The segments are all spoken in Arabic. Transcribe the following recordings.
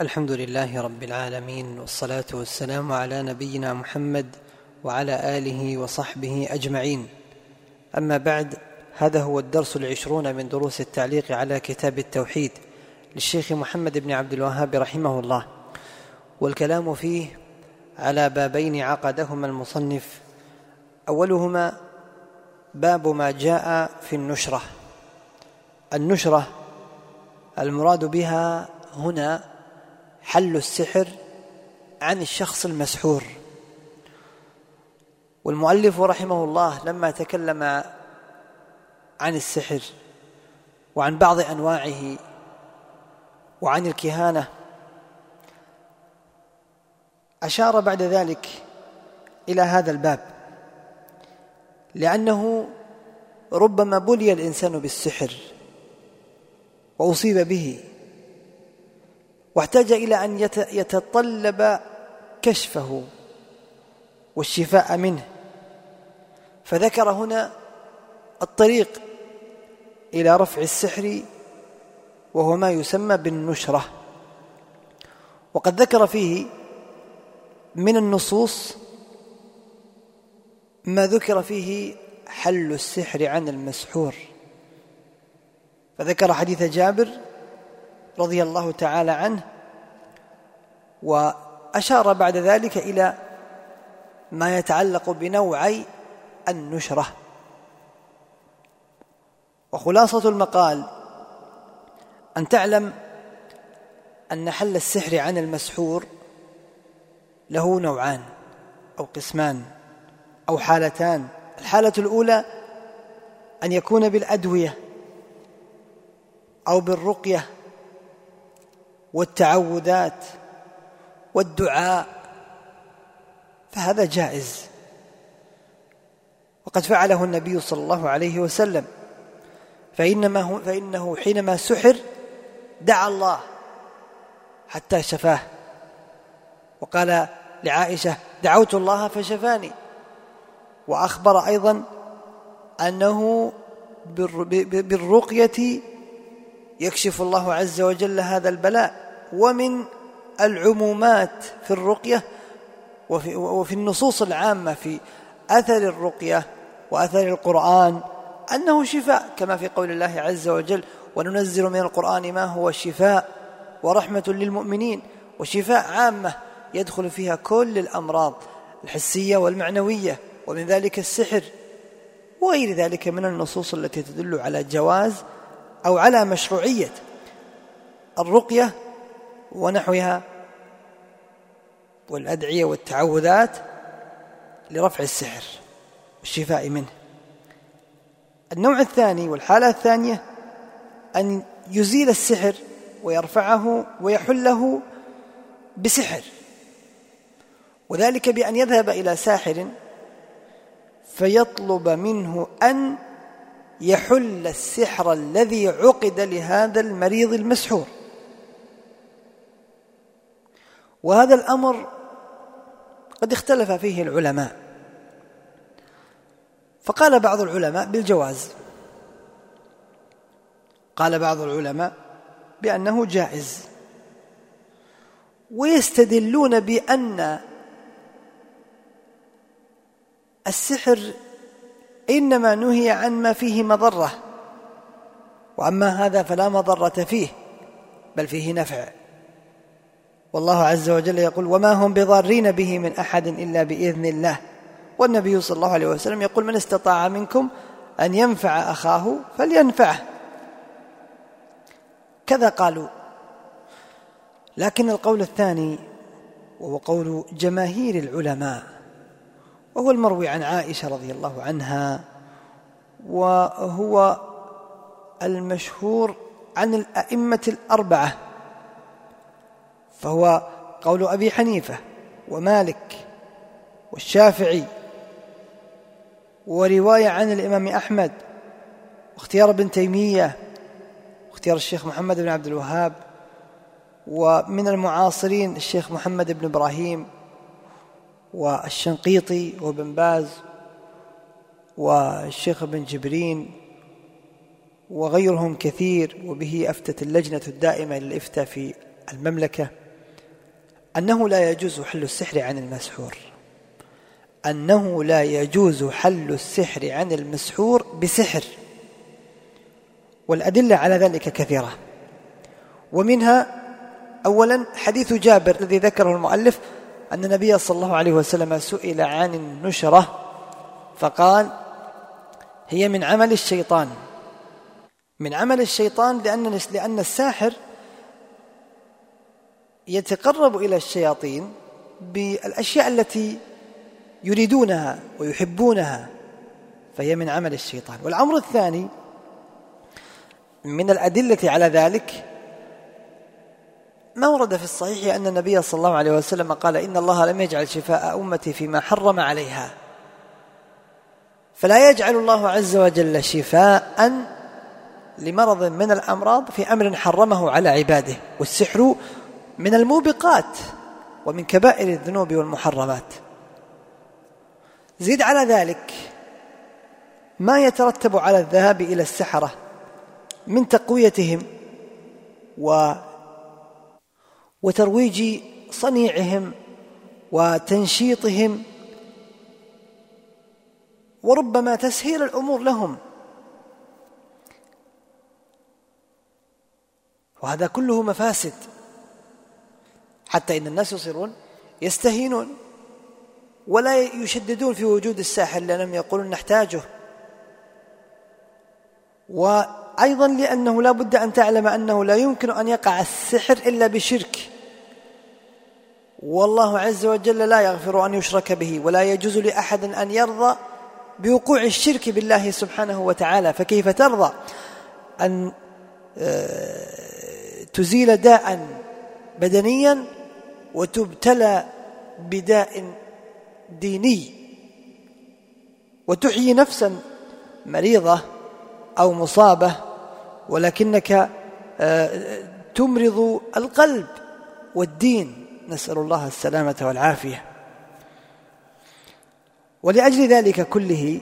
الحمد لله رب العالمين والصلاة والسلام على نبينا محمد وعلى آله وصحبه أجمعين. أما بعد هذا هو الدرس العشرون من دروس التعليق على كتاب التوحيد للشيخ محمد بن عبد الوهاب رحمه الله. والكلام فيه على بابين عقدهما المصنف. أولهما باب ما جاء في النشرة. النشرة المراد بها هنا حل السحر عن الشخص المسحور. والمؤلف رحمه الله لما تكلم عن السحر وعن بعض أنواعه وعن الكهانة أشار بعد ذلك إلى هذا الباب لأنه ربما بلي الإنسان بالسحر وأصيب به. واحتاج إلى أن يتطلب كشفه والشفاء منه. فذكر هنا الطريق إلى رفع السحر وهو ما يسمى بالنشرة. وقد ذكر فيه من النصوص ما ذكر فيه حل السحر عن المسحور. فذكر حديث جابر رضي الله تعالى عنه وأشار بعد ذلك إلى ما يتعلق بنوعي النشرة. وخلاصة المقال أن تعلم أن حل السحر عن المسحور له نوعان أو قسمان أو حالتان. الحالة الأولى أن يكون بالأدوية أو بالرقية. والتعوذات والدعاء فهذا جائز. وقد فعله النبي صلى الله عليه وسلم. فإنما هو فإنه حينما سحر دعا الله حتى شفاه. وقال لعائشة دعوت الله فشفاني وأخبر أيضا أنه بالرقية يكشف الله عز وجل هذا البلاء. ومن العمومات في الرقية وفي, وفي النصوص العامة في أثر الرقية وأثر القرآن أنه شفاء كما في قول الله عز وجل وننزل من القرآن ما هو شفاء ورحمة للمؤمنين وشفاء عامة يدخل فيها كل الأمراض الحسية والمعنوية ومن ذلك السحر وغير ذلك من النصوص التي تدل على جواز أو على مشروعية الرقية ونحوها والأدعية والتعوذات لرفع السحر والشفاء منه. النوع الثاني والحالة الثانية أن يزيل السحر ويرفعه ويحله بسحر وذلك بأن يذهب إلى ساحر فيطلب منه أن يحل السحر الذي عقد لهذا المريض المسحور. وهذا الأمر قد اختلف فيه العلماء. فقال بعض العلماء بالجواز. قال بعض العلماء بأنه جائز. ويستدلون بأن السحر إنما نهي عن ما فيه مضرة. وأما هذا فلا مضرة فيه بل فيه نفع. والله عز وجل يقول وما هم بضارين به من أحد إلا بإذن الله. والنبي صلى الله عليه وسلم يقول من استطاع منكم أن ينفع أخاه فلينفعه. كذا قالوا. لكن القول الثاني وهو قول جماهير العلماء وهو المروي عن عائشة رضي الله عنها وهو المشهور عن الأئمة الأربعة. فهو قول أبي حنيفة ومالك والشافعي ورواية عن الإمام أحمد واختيار ابن تيمية واختيار الشيخ محمد بن عبد الوهاب ومن المعاصرين الشيخ محمد بن إبراهيم والشنقيطي وابن باز والشيخ ابن جبرين وغيرهم كثير وبه أفتت اللجنة الدائمة للإفتاء في المملكة. أنه لا يجوز حل السحر عن المسحور. أنه لا يجوز حل السحر عن المسحور بسحر. والأدلة على ذلك كثيرة. ومنها أولا حديث جابر الذي ذكره المؤلف أن النبي صلى الله عليه وسلم سئل عن النشرة فقال هي من عمل الشيطان. من عمل الشيطان لأن لأن الساحر يتقرب إلى الشياطين بالأشياء التي يريدونها ويحبونها فهي من عمل الشيطان. والأمر الثاني من الأدلة على ذلك ما ورد في الصحيح أن النبي صلى الله عليه وسلم قال إن الله لم يجعل شفاء أمتي فيما حرم عليها. فلا يجعل الله عز وجل شفاء لمرض من الأمراض في أمر حرمه على عباده. والسحر من الموبقات ومن كبائر الذنوب والمحرمات. زد على ذلك ما يترتب على الذهاب إلى السحرة من تقويتهم و وترويج صنيعهم وتنشيطهم وربما تسهيل الأمور لهم. وهذا كله مفاسد. حتى إن الناس يصيرون يستهينون ولا يشددون في وجود الساحر لأنهم يقولون نحتاجه. وأيضا لأنه لا بد أن تعلم أنه لا يمكن أن يقع السحر إلا بشرك. والله عز وجل لا يغفر أن يشرك به ولا يجوز لأحد أن يرضى بوقوع الشرك بالله سبحانه وتعالى. فكيف ترضى؟ أن آه، تزيل داء بدنيا وتبتلى بداء ديني وتحيي نفسا مريضة أو مصابة ولكنك آه، تمرض القلب والدين. نسأل الله السلامة والعافية. ولأجل ذلك كله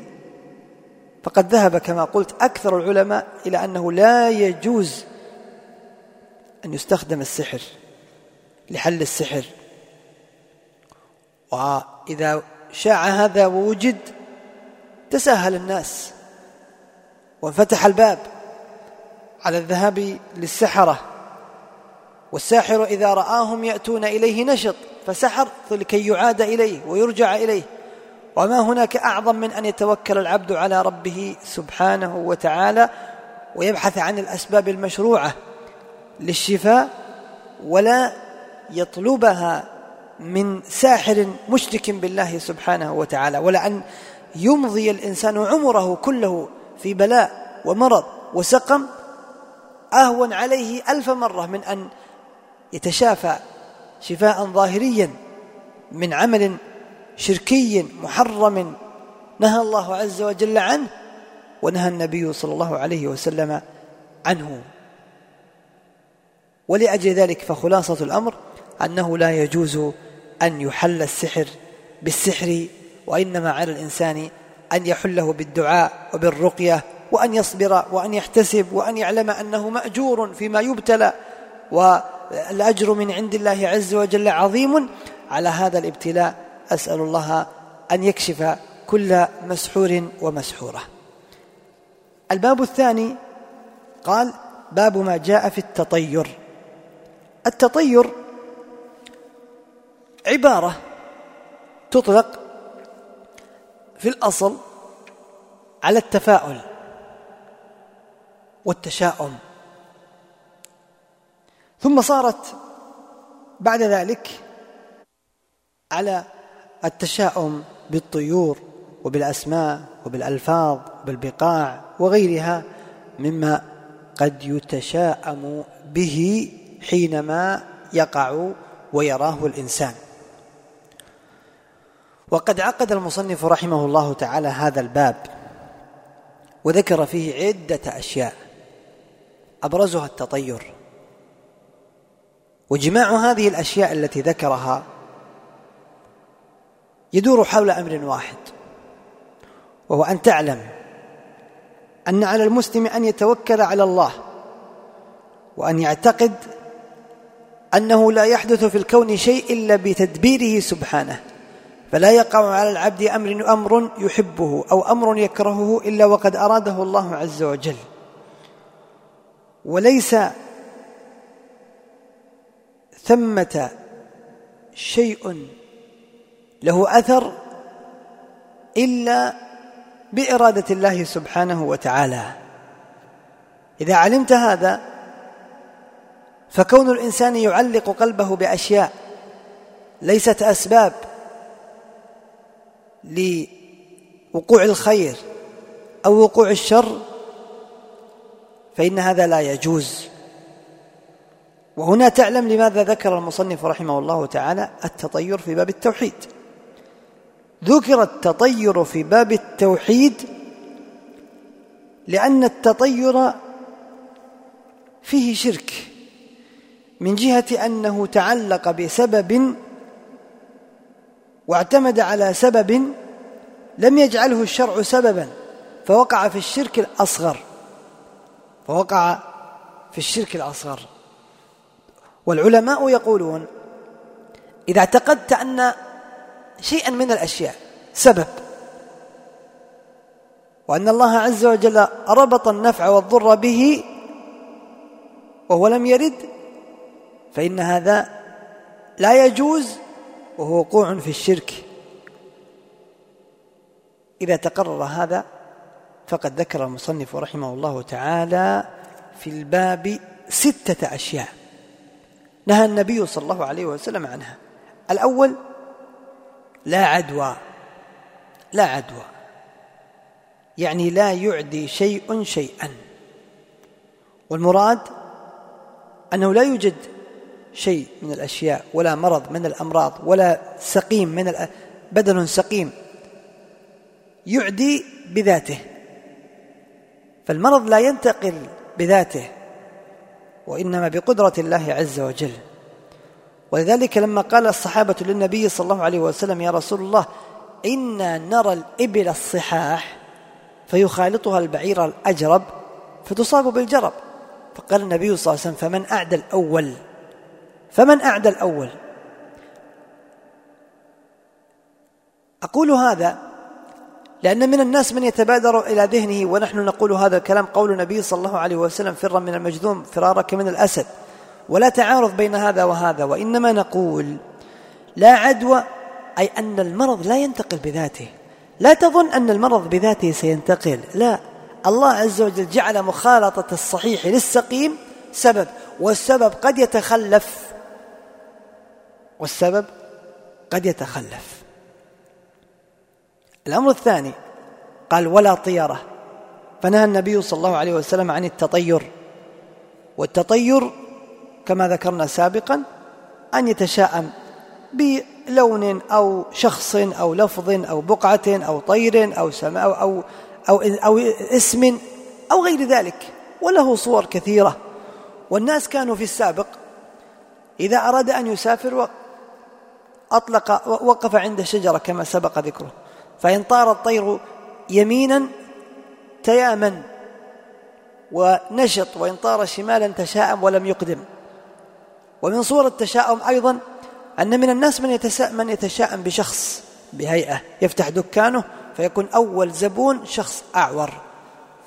فقد ذهب كما قلت أكثر العلماء إلى أنه لا يجوز أن يستخدم السحر. لحل السحر. وإذا شاع هذا ووجد تساهل الناس. وانفتح الباب على الذهاب للسحرة. والساحر إذا رآهم يأتون إليه نشط فسحر لكي يعاد إليه ويرجع إليه. وما هناك أعظم من أن يتوكل العبد على ربه سبحانه وتعالى ويبحث عن الأسباب المشروعة للشفاء ولا يطلبها من ساحر مشرك بالله سبحانه وتعالى ولا أن يمضي الإنسان عمره كله في بلاء ومرض وسقم أهون عليه ألف مرة من أن يتشافى شفاء ظاهريا من عمل شركي محرم نهى الله عز وجل عنه ونهى النبي صلى الله عليه وسلم عنه. ولأجل ذلك فخلاصة الأمر أنه لا يجوز أن يحل السحر بالسحر وإنما على الإنسان أن يحله بالدعاء وبالرقية وأن يصبر وأن يحتسب وأن يعلم أنه مأجور فيما يبتلى. والأجر من عند الله عز وجل عظيم. على هذا الابتلاء أسأل الله أن يكشف كل مسحور ومسحورة. الباب الثاني قال باب ما جاء في التطير. التطير عبارة تطلق في الأصل على التفاؤل والتشاؤم. ثم صارت بعد ذلك على التشاؤم بالطيور وبالأسماء وبالألفاظ وبالبقاع وغيرها مما قد يتشاءم به حينما يقع ويراه الإنسان. وقد عقد المصنف رحمه الله تعالى هذا الباب وذكر فيه عدة أشياء أبرزها التطير. وجماع هذه الأشياء التي ذكرها يدور حول أمر واحد وهو أن تعلم أن على المسلم أن يتوكل على الله وأن يعتقد أنه لا يحدث في الكون شيء إلا بتدبيره سبحانه. فلا يقع على العبد أمر أمر يحبه أو أمر يكرهه إلا وقد أراده الله عز وجل. وليس ثمة شيء له أثر إلا بإرادة الله سبحانه وتعالى. إذا علمت هذا فكون الإنسان يعلق قلبه بأشياء ليست أسباب لوقوع الخير أو وقوع الشر فإن هذا لا يجوز. وهنا تعلم لماذا ذكر المصنف رحمه الله تعالى التطير في باب التوحيد. ذكر التطير في باب التوحيد لأن التطير فيه شرك من جهة أنه تعلق بسبب واعتمد على سبب لم يجعله الشرع سببا فوقع في الشرك الأصغر. فوقع في الشرك الأصغر. والعلماء يقولون إذا اعتقدت أن شيئا من الأشياء سبب وأن الله عز وجل ربط النفع والضر به وهو لم يرد فإن هذا لا يجوز وهو وقوع في الشرك. إذا تقرر هذا فقد ذكر المصنف رحمه الله تعالى في الباب ستة أشياء نهى النبي صلى الله عليه وسلم عنها. الأول لا عدوى لا عدوى. يعني لا يعدي شيء شيئا. والمراد أنه لا يوجد شيء من الأشياء ولا مرض من الأمراض ولا سقيم من بدن سقيم يعدي بذاته. فالمرض لا ينتقل بذاته وإنما بقدرة الله عز وجل. ولذلك لما قال الصحابة للنبي صلى الله عليه وسلم يا رسول الله إنا نرى الإبل الصحاح فيخالطها البعير الأجرب فتصاب بالجرب. فقال النبي صلى الله عليه وسلم فمن أعدى الأول فمن أعدى الأول؟ أقول هذا لأن من الناس من يتبادر إلى ذهنه ونحن نقول هذا الكلام قول النبي صلى الله عليه وسلم فرا من المجذوم فرارك من الأسد. ولا تعارض بين هذا وهذا وإنما نقول لا عدوى أي أن المرض لا ينتقل بذاته. لا تظن أن المرض بذاته سينتقل. لا. الله عز وجل جعل مخالطة الصحيح للسقيم سبب والسبب قد يتخلف. والسبب قد يتخلف. الأمر الثاني قال ولا طيرة. فنهى النبي صلى الله عليه وسلم عن التطير. والتطير كما ذكرنا سابقا أن يتشاءم بلون أو شخص أو لفظ أو بقعة أو طير أو سماء أو, أو, أو, اسم أو غير ذلك وله صور كثيرة. والناس كانوا في السابق إذا أراد أن يسافر أطلق وقف عند شجرة كما سبق ذكره. فإن طار الطير يمينا تيامن ونشط وإن طار شمالا تشاءم ولم يقدم. ومن صور التشاؤم أيضا أن من الناس من من يتشاءم بشخص بهيئة يفتح دكانه فيكون أول زبون شخص أعور.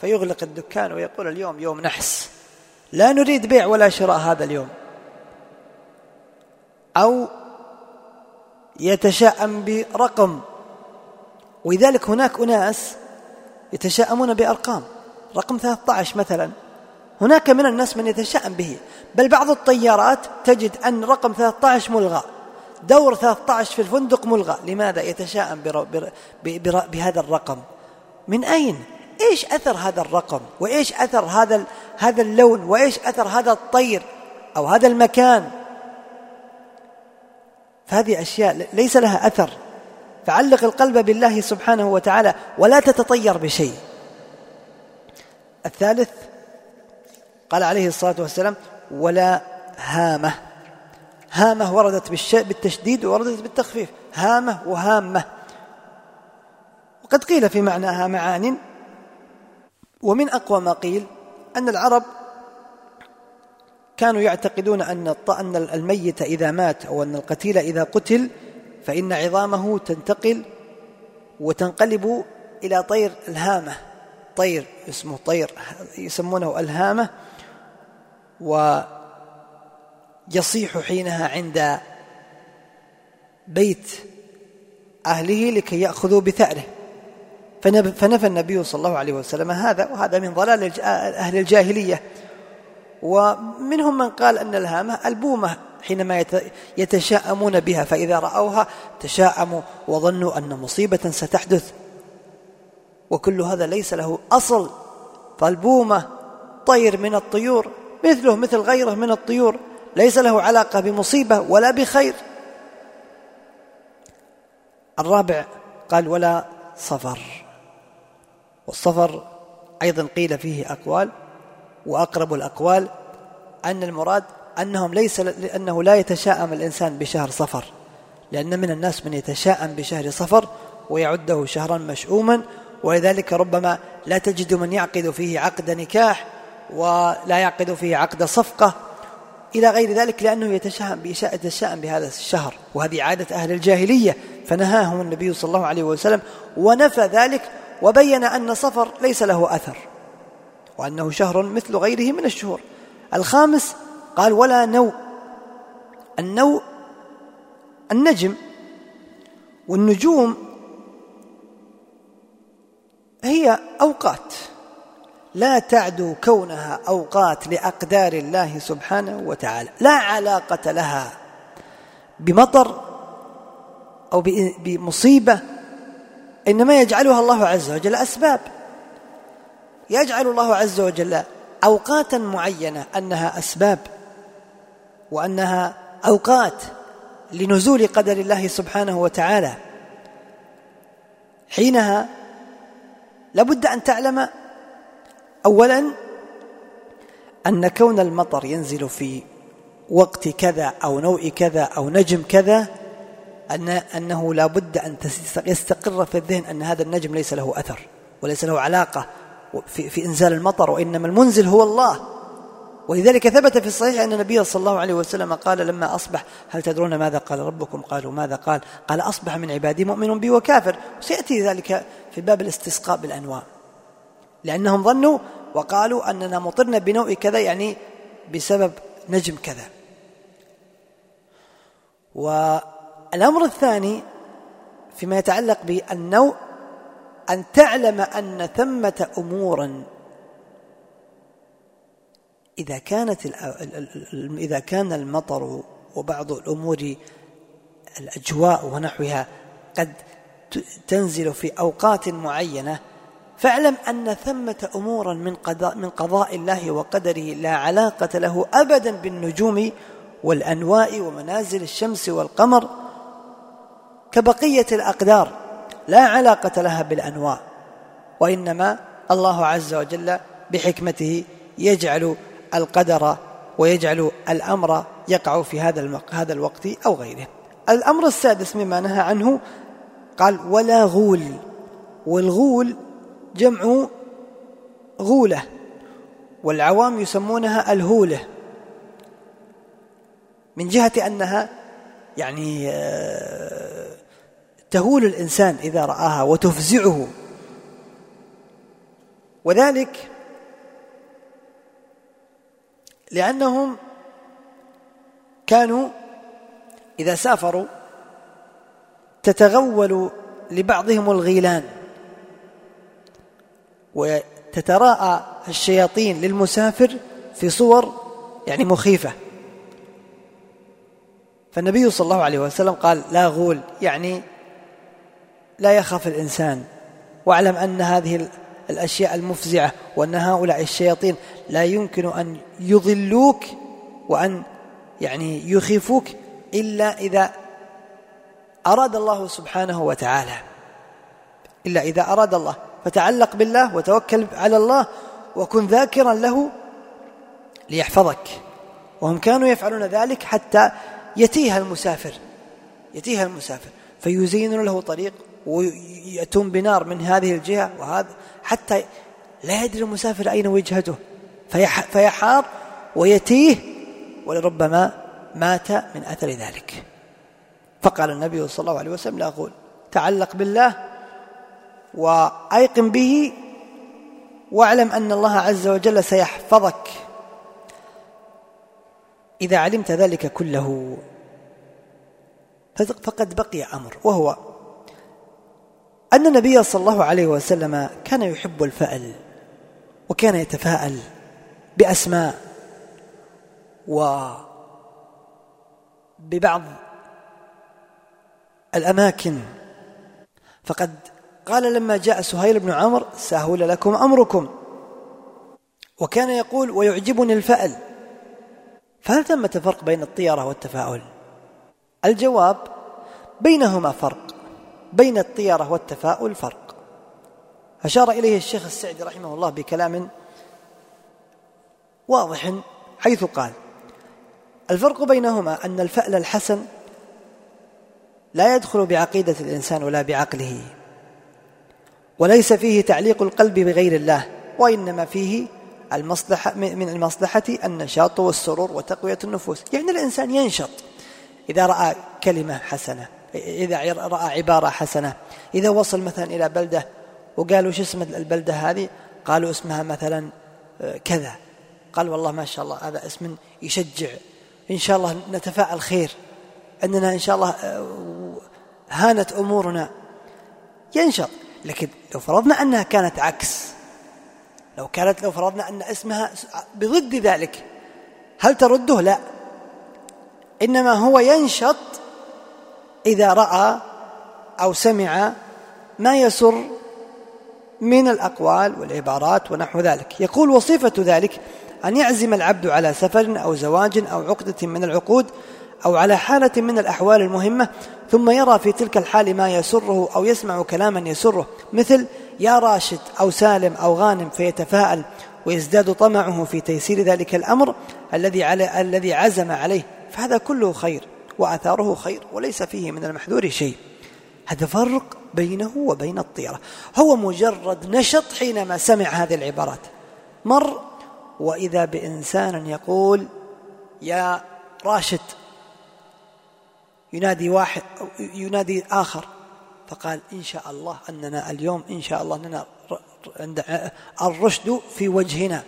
فيغلق الدكان ويقول اليوم يوم نحس. لا نريد بيع ولا شراء هذا اليوم. أو يتشاءم برقم. ولذلك هناك أناس يتشاءمون بأرقام. رقم 13 مثلا. هناك من الناس من يتشاءم به. بل بعض الطيارات تجد أن رقم 13 ملغى. دور 13 في الفندق ملغى. لماذا يتشاءم بهذا الرقم؟ من أين؟ إيش أثر هذا الرقم؟ وإيش أثر هذا هذا اللون؟ وإيش أثر هذا الطير؟ أو هذا المكان؟ فهذه أشياء ليس لها أثر. فعلق القلب بالله سبحانه وتعالى ولا تتطير بشيء. الثالث قال عليه الصلاة والسلام ولا هامة. هامة وردت بالتشديد ووردت بالتخفيف. هامة وهامة. وقد قيل في معناها معان. ومن أقوى ما قيل أن العرب كانوا يعتقدون أن أن الميت إذا مات أو أن القتيل إذا قتل فإن عظامه تنتقل وتنقلب إلى طير الهامة. طير اسمه طير يسمونه الهامة ويصيح حينها عند بيت أهله لكي يأخذوا بثأره. فنفى النبي صلى الله عليه وسلم هذا وهذا من ضلال أهل الجاهلية. ومنهم من قال أن الهامة ألبومة حينما يتشاءمون بها فإذا رأوها تشاءموا وظنوا أن مصيبة ستحدث. وكل هذا ليس له أصل فألبومة طير من الطيور مثله مثل غيره من الطيور ليس له علاقة بمصيبة ولا بخير. الرابع قال ولا صفر. والصفر أيضا قيل فيه أقوال. وأقرب الأقوال أن المراد أنهم ليس لأنه لا يتشاءم الإنسان بشهر صفر لأن من الناس من يتشاءم بشهر صفر ويعده شهرا مشؤوما ولذلك ربما لا تجد من يعقد فيه عقد نكاح ولا يعقد فيه عقد صفقة إلى غير ذلك لأنه يتشاءم يتشاءم بهذا الشهر وهذه عادة أهل الجاهلية فنهاهم النبي صلى الله عليه وسلم ونفى ذلك وبين أن صفر ليس له أثر. وأنه شهر مثل غيره من الشهور. الخامس قال ولا نوء. النوء النجم. والنجوم هي أوقات. لا تعدو كونها أوقات لأقدار الله سبحانه وتعالى. لا علاقة لها بمطر أو بمصيبة. إنما يجعلها الله عز وجل أسباب. يجعل الله عز وجل أوقاتا معينة أنها أسباب وأنها أوقات لنزول قدر الله سبحانه وتعالى. حينها لابد أن تعلم أولا أن كون المطر ينزل في وقت كذا أو نوع كذا أو نجم كذا أن أنه لا بد أن يستقر في الذهن أن هذا النجم ليس له أثر وليس له علاقة في, في إنزال المطر وإنما المنزل هو الله. ولذلك ثبت في الصحيح أن النبي صلى الله عليه وسلم قال لما أصبح هل تدرون ماذا قال ربكم؟ قالوا ماذا قال؟ قال أصبح من عبادي مؤمن بي وكافر. وسيأتي ذلك في باب الاستسقاء بالأنواع. لأنهم ظنوا وقالوا أننا مطرنا بنوع كذا يعني بسبب نجم كذا. والأمر الثاني فيما يتعلق بالنوع أن تعلم أن ثمة أمورا إذا كانت إذا كان المطر وبعض الأمور الأجواء ونحوها قد تنزل في أوقات معينة فاعلم أن ثمة أمورا من قضاء, من قضاء الله وقدره لا علاقة له أبدا بالنجوم والأنواء ومنازل الشمس والقمر كبقية الأقدار. لا علاقة لها بالأنواء وإنما الله عز وجل بحكمته يجعل القدر ويجعل الأمر يقع في هذا هذا الوقت أو غيره. الأمر السادس مما نهى عنه قال ولا غول. والغول جمع غولة والعوام يسمونها الهولة. من جهة أنها يعني آه، تهول الإنسان إذا رآها وتفزعه. وذلك لأنهم كانوا إذا سافروا تتغول لبعضهم الغيلان وتتراءى الشياطين للمسافر في صور يعني مخيفة. فالنبي صلى الله عليه وسلم قال لا غول يعني لا يخاف الإنسان. واعلم أن هذه الأشياء المفزعة وأن هؤلاء الشياطين لا يمكن أن يضلوك وأن يعني يخيفوك إلا إذا أراد الله سبحانه وتعالى. إلا إذا أراد الله. فتعلق بالله وتوكل على الله وكن ذاكرا له ليحفظك. وهم كانوا يفعلون ذلك حتى يتيه المسافر. يتيه المسافر. فيزينون له طريق ويأتون بنار من هذه الجهة وهذا حتى لا يدري المسافر أين وجهته. فيحار ويتيه ولربما مات من أثر ذلك. فقال النبي صلى الله عليه وسلم لا أقول تعلق بالله وأيقن به واعلم أن الله عز وجل سيحفظك. إذا علمت ذلك كله فقد بقي أمر وهو أن النبي صلى الله عليه وسلم كان يحب الفأل وكان يتفاءل بأسماء وببعض الأماكن. فقد قال لما جاء سهيل بن عمرو سهل لكم أمركم. وكان يقول ويعجبني الفأل. فهل ثمة فرق بين الطيرة والتفاؤل؟ الجواب بينهما فرق. بين الطيرة والتفاؤل فرق. أشار إليه الشيخ السعدي رحمه الله بكلام واضح حيث قال الفرق بينهما أن الفأل الحسن لا يدخل بعقيدة الإنسان ولا بعقله وليس فيه تعليق القلب بغير الله وإنما فيه المصلحة من المصلحة النشاط والسرور وتقوية النفوس. يعني الإنسان ينشط إذا رأى كلمة حسنة إذا رأى عبارة حسنة. إذا وصل مثلا إلى بلدة وقالوا شو اسم البلدة هذه؟ قالوا اسمها مثلا آه، كذا. قال والله ما شاء الله هذا اسم يشجع. إن شاء الله نتفاءل خير. أننا إن شاء الله آه، هانت أمورنا. ينشط. لكن لو فرضنا أنها كانت عكس لو كانت لو فرضنا أن اسمها بضد ذلك هل ترده؟ لا. إنما هو ينشط إذا رأى أو سمع ما يسر من الأقوال والعبارات ونحو ذلك. يقول وصفة ذلك أن يعزم العبد على سفر أو زواج أو عقدة من العقود أو على حالة من الأحوال المهمة ثم يرى في تلك الحال ما يسره أو يسمع كلاما يسره. مثل يا راشد أو سالم أو غانم فيتفاءل ويزداد طمعه في تيسير ذلك الأمر الذي على الذي عزم عليه. فهذا كله خير. وآثاره خير وليس فيه من المحذور شيء. هذا فرق بينه وبين الطيرة. هو مجرد نشط حينما سمع هذه العبارات. مر وإذا بإنسان يقول يا راشد ينادي واحد ينادي آخر. فقال إن شاء الله أننا اليوم إن شاء الله أننا عند الرشد في وجهنا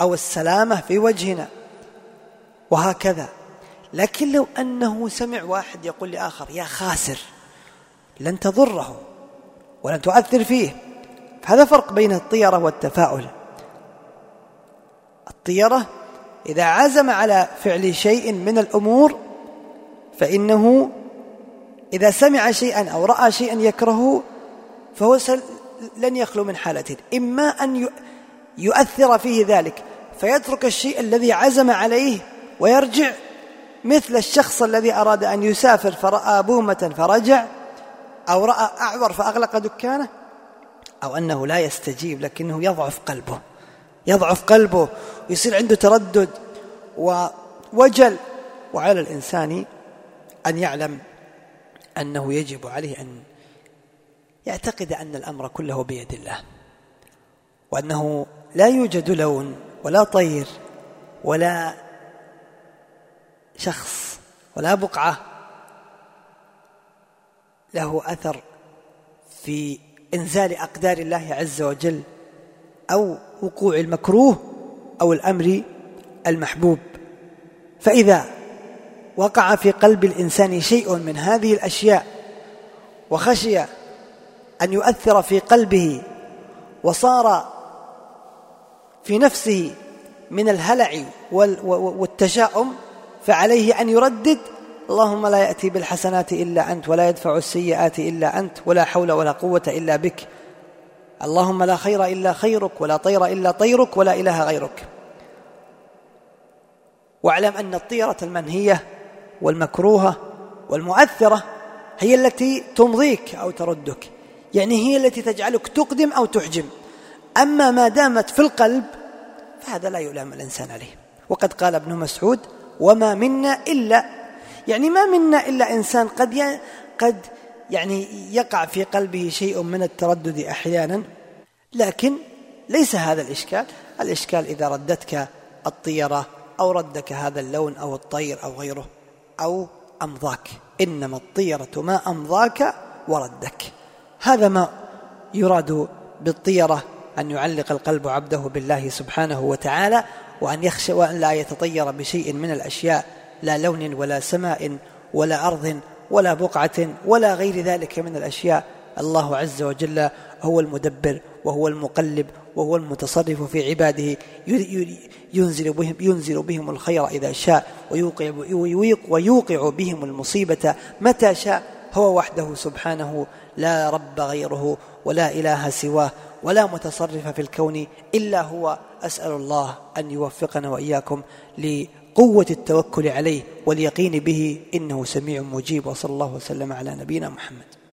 أو السلامة في وجهنا. وهكذا. لكن لو أنه سمع واحد يقول لآخر يا خاسر لن تضره ولن تؤثر فيه. فهذا فرق بين الطيرة والتفاؤل. الطيرة إذا عزم على فعل شيء من الأمور فإنه إذا سمع شيئا أو رأى شيئا يكرهه فهو لن يخلو من حالتين إما أن يؤثر فيه ذلك فيترك الشيء الذي عزم عليه ويرجع مثل الشخص الذي أراد أن يسافر فرأى بومة فرجع أو رأى أعور فأغلق دكانه أو أنه لا يستجيب لكنه يضعف قلبه. يضعف قلبه ويصير عنده تردد ووجل. وعلى الإنسان أن يعلم أنه يجب عليه أن يعتقد أن الأمر كله بيد الله. وأنه لا يوجد لون ولا طير ولا شخص ولا بقعة له أثر في إنزال أقدار الله عز وجل أو وقوع المكروه أو الأمر المحبوب. فإذا وقع في قلب الإنسان شيء من هذه الأشياء وخشي أن يؤثر في قلبه وصار في نفسه من الهلع والتشاؤم فعليه أن يردد اللهم لا يأتي بالحسنات إلا أنت ولا يدفع السيئات إلا أنت ولا حول ولا قوة إلا بك. اللهم لا خير إلا خيرك ولا طير إلا طيرك ولا إله غيرك. واعلم أن الطيرة المنهية والمكروهة والمؤثرة هي التي تمضيك أو تردك. يعني هي التي تجعلك تقدم أو تحجم. أما ما دامت في القلب فهذا لا يلام الإنسان عليه. وقد قال ابن مسعود وما منا إلا يعني ما منا إلا إنسان قد قد يعني يقع في قلبه شيء من التردد أحيانا. لكن ليس هذا الإشكال. الإشكال إذا ردتك الطيرة أو ردك هذا اللون أو الطير أو غيره أو أمضاك. إنما الطيرة ما أمضاك وردك. هذا ما يراد بالطيرة أن يعلق القلب عبده بالله سبحانه وتعالى وأن يخشى وأن لا يتطير بشيء من الأشياء لا لون ولا سماء ولا أرض ولا بقعة ولا غير ذلك من الأشياء. الله عز وجل هو المدبر وهو المقلب وهو المتصرف في عباده. ينزل بهم, ينزل بهم الخير إذا شاء ويوقع, ويوقع بهم المصيبة متى شاء. هو وحده سبحانه لا رب غيره ولا إله سواه. ولا متصرف في الكون إلا هو أسأل الله أن يوفقنا وإياكم لقوة التوكل عليه واليقين به إنه سميع مجيب وصلى الله وسلم على نبينا محمد.